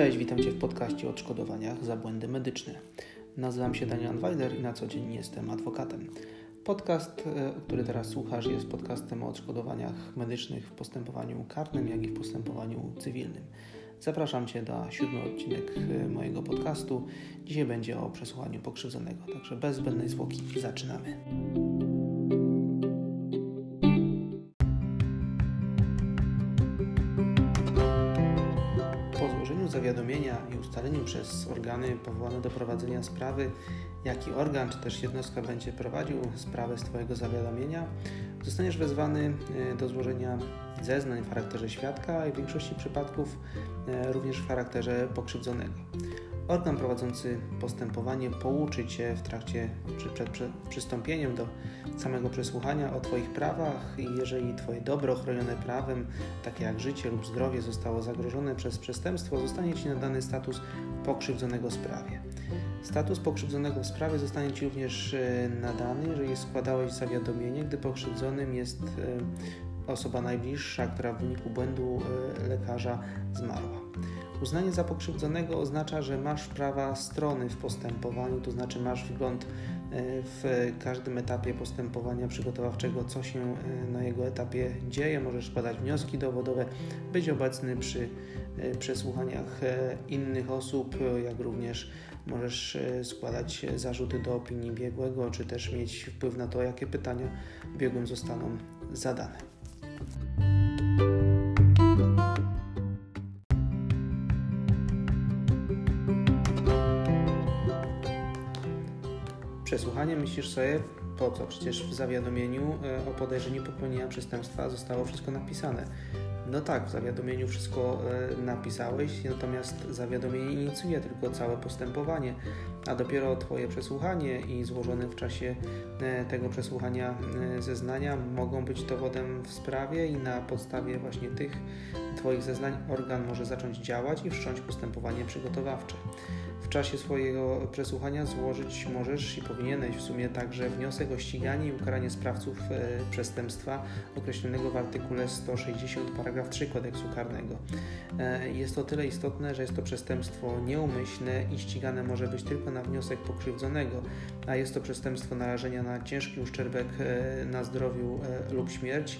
Cześć, witam Cię w podcaście o odszkodowaniach za błędy medyczne. Nazywam się Daniel Weiler i na co dzień jestem adwokatem. Podcast, e, który teraz słuchasz, jest podcastem o odszkodowaniach medycznych w postępowaniu karnym, jak i w postępowaniu cywilnym. Zapraszam Cię na siódmy odcinek e, mojego podcastu. Dzisiaj będzie o przesłuchaniu pokrzywdzonego, także bez zbędnej zwłoki zaczynamy. Zawiadomienia i ustaleniu przez organy powołane do prowadzenia sprawy, jaki organ czy też jednostka będzie prowadził sprawę z Twojego zawiadomienia, zostaniesz wezwany e, do złożenia zeznań w charakterze świadka i w większości przypadków e, również w charakterze pokrzywdzonego. Organ prowadzący postępowanie pouczy Cię w trakcie, przed, przed przystąpieniem do samego przesłuchania o Twoich prawach i jeżeli Twoje dobro chronione prawem, takie jak życie lub zdrowie, zostało zagrożone przez przestępstwo, zostanie Ci nadany status pokrzywdzonego w sprawie. Status pokrzywdzonego w sprawie zostanie Ci również e, nadany, jeżeli składałeś zawiadomienie, gdy pokrzywdzonym jest e, osoba najbliższa, która w wyniku błędu e, lekarza zmarła. Uznanie za pokrzywdzonego oznacza, że masz prawa strony w postępowaniu, to znaczy masz wgląd e, w każdym etapie postępowania przygotowawczego, co się e, na jego etapie dzieje. Możesz składać wnioski dowodowe, być obecny przy e, przesłuchaniach innych osób, jak również możesz składać zarzuty do opinii biegłego, czy też mieć wpływ na to, jakie pytania biegłym zostaną zadane. Przesłuchanie myślisz sobie, po co? Przecież w zawiadomieniu e, o podejrzeniu popełnienia przestępstwa zostało wszystko napisane. No tak, w zawiadomieniu wszystko e, napisałeś, natomiast zawiadomienie inicjuje tylko całe postępowanie, a dopiero Twoje przesłuchanie i złożone w czasie e, tego przesłuchania zeznania mogą być dowodem w sprawie i na podstawie właśnie tych Twoich zeznań organ może zacząć działać i wszcząć postępowanie przygotowawcze. Czasie swojego przesłuchania złożyć możesz i powinieneś w sumie także wniosek o ściganie i ukaranie sprawców e, przestępstwa określonego w artykule 160 paragraf 3 kodeksu karnego. E, jest to tyle istotne, że jest to przestępstwo nieumyślne i ścigane może być tylko na wniosek pokrzywdzonego, a jest to przestępstwo narażenia na ciężki uszczerbek e, na zdrowiu lub śmierć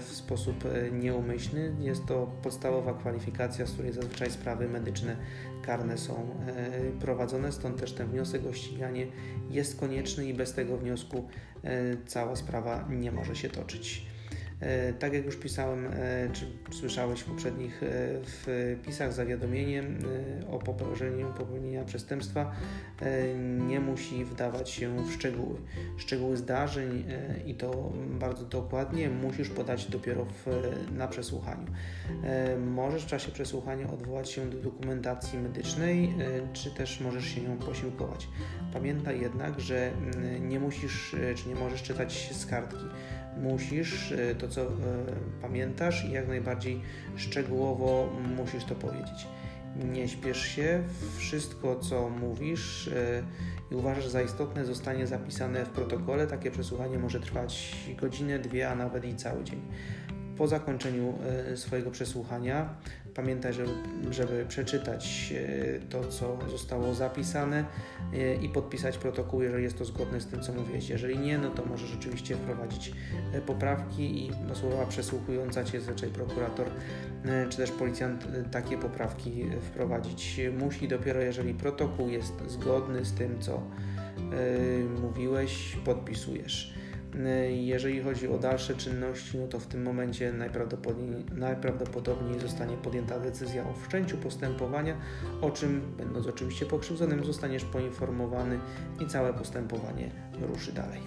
w sposób nieumyślny. Jest to podstawowa kwalifikacja, z której zazwyczaj sprawy medyczne karne są e, prowadzone, stąd też ten wniosek o ściganie jest konieczny i bez tego wniosku e, cała sprawa nie może się toczyć. E, tak jak już pisałem, e, czy słyszałeś w poprzednich e, wpisach, zawiadomienie o popełnieniu popełnienia przestępstwa nie musi wdawać się w szczegóły. Szczegóły zdarzeń i to bardzo dokładnie musisz podać dopiero w, na przesłuchaniu. Możesz w czasie przesłuchania odwołać się do dokumentacji medycznej, czy też możesz się nią posiłkować. Pamiętaj jednak, że mm, nie musisz, czy nie możesz czytać z kartki musisz to, co e, pamiętasz i jak najbardziej szczegółowo musisz to powiedzieć. Nie śpiesz się, wszystko co mówisz e, i uważasz za istotne zostanie zapisane w protokole. Takie przesłuchanie może trwać godzinę, dwie, a nawet i cały dzień. Po zakończeniu swojego przesłuchania Pamiętaj, żeby, żeby przeczytać e, to, co zostało zapisane e, i podpisać protokół, jeżeli jest to zgodne z tym, co mówiłeś. Jeżeli nie, no to możesz rzeczywiście wprowadzić e, poprawki i do słowa przesłuchująca Cię zazwyczaj prokurator czy też policjant takie poprawki wprowadzić musi. Dopiero jeżeli protokół jest zgodny z tym, co mówiłeś, podpisujesz. Jeżeli chodzi o dalsze czynności, no to w tym momencie najprawdopodobniej, najprawdopodobniej zostanie podjęta decyzja o wszczęciu postępowania, o czym, będąc oczywiście pokrzywdzonym, zostaniesz poinformowany i całe postępowanie ruszy dalej.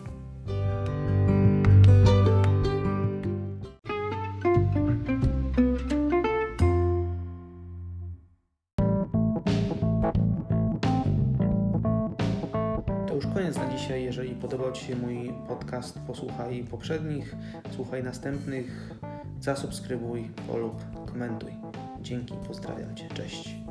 Koniec na dzisiaj. Jeżeli podobał Ci się mój podcast, posłuchaj poprzednich, słuchaj następnych, zasubskrybuj, polub, komentuj. Dzięki, pozdrawiam Cię, cześć.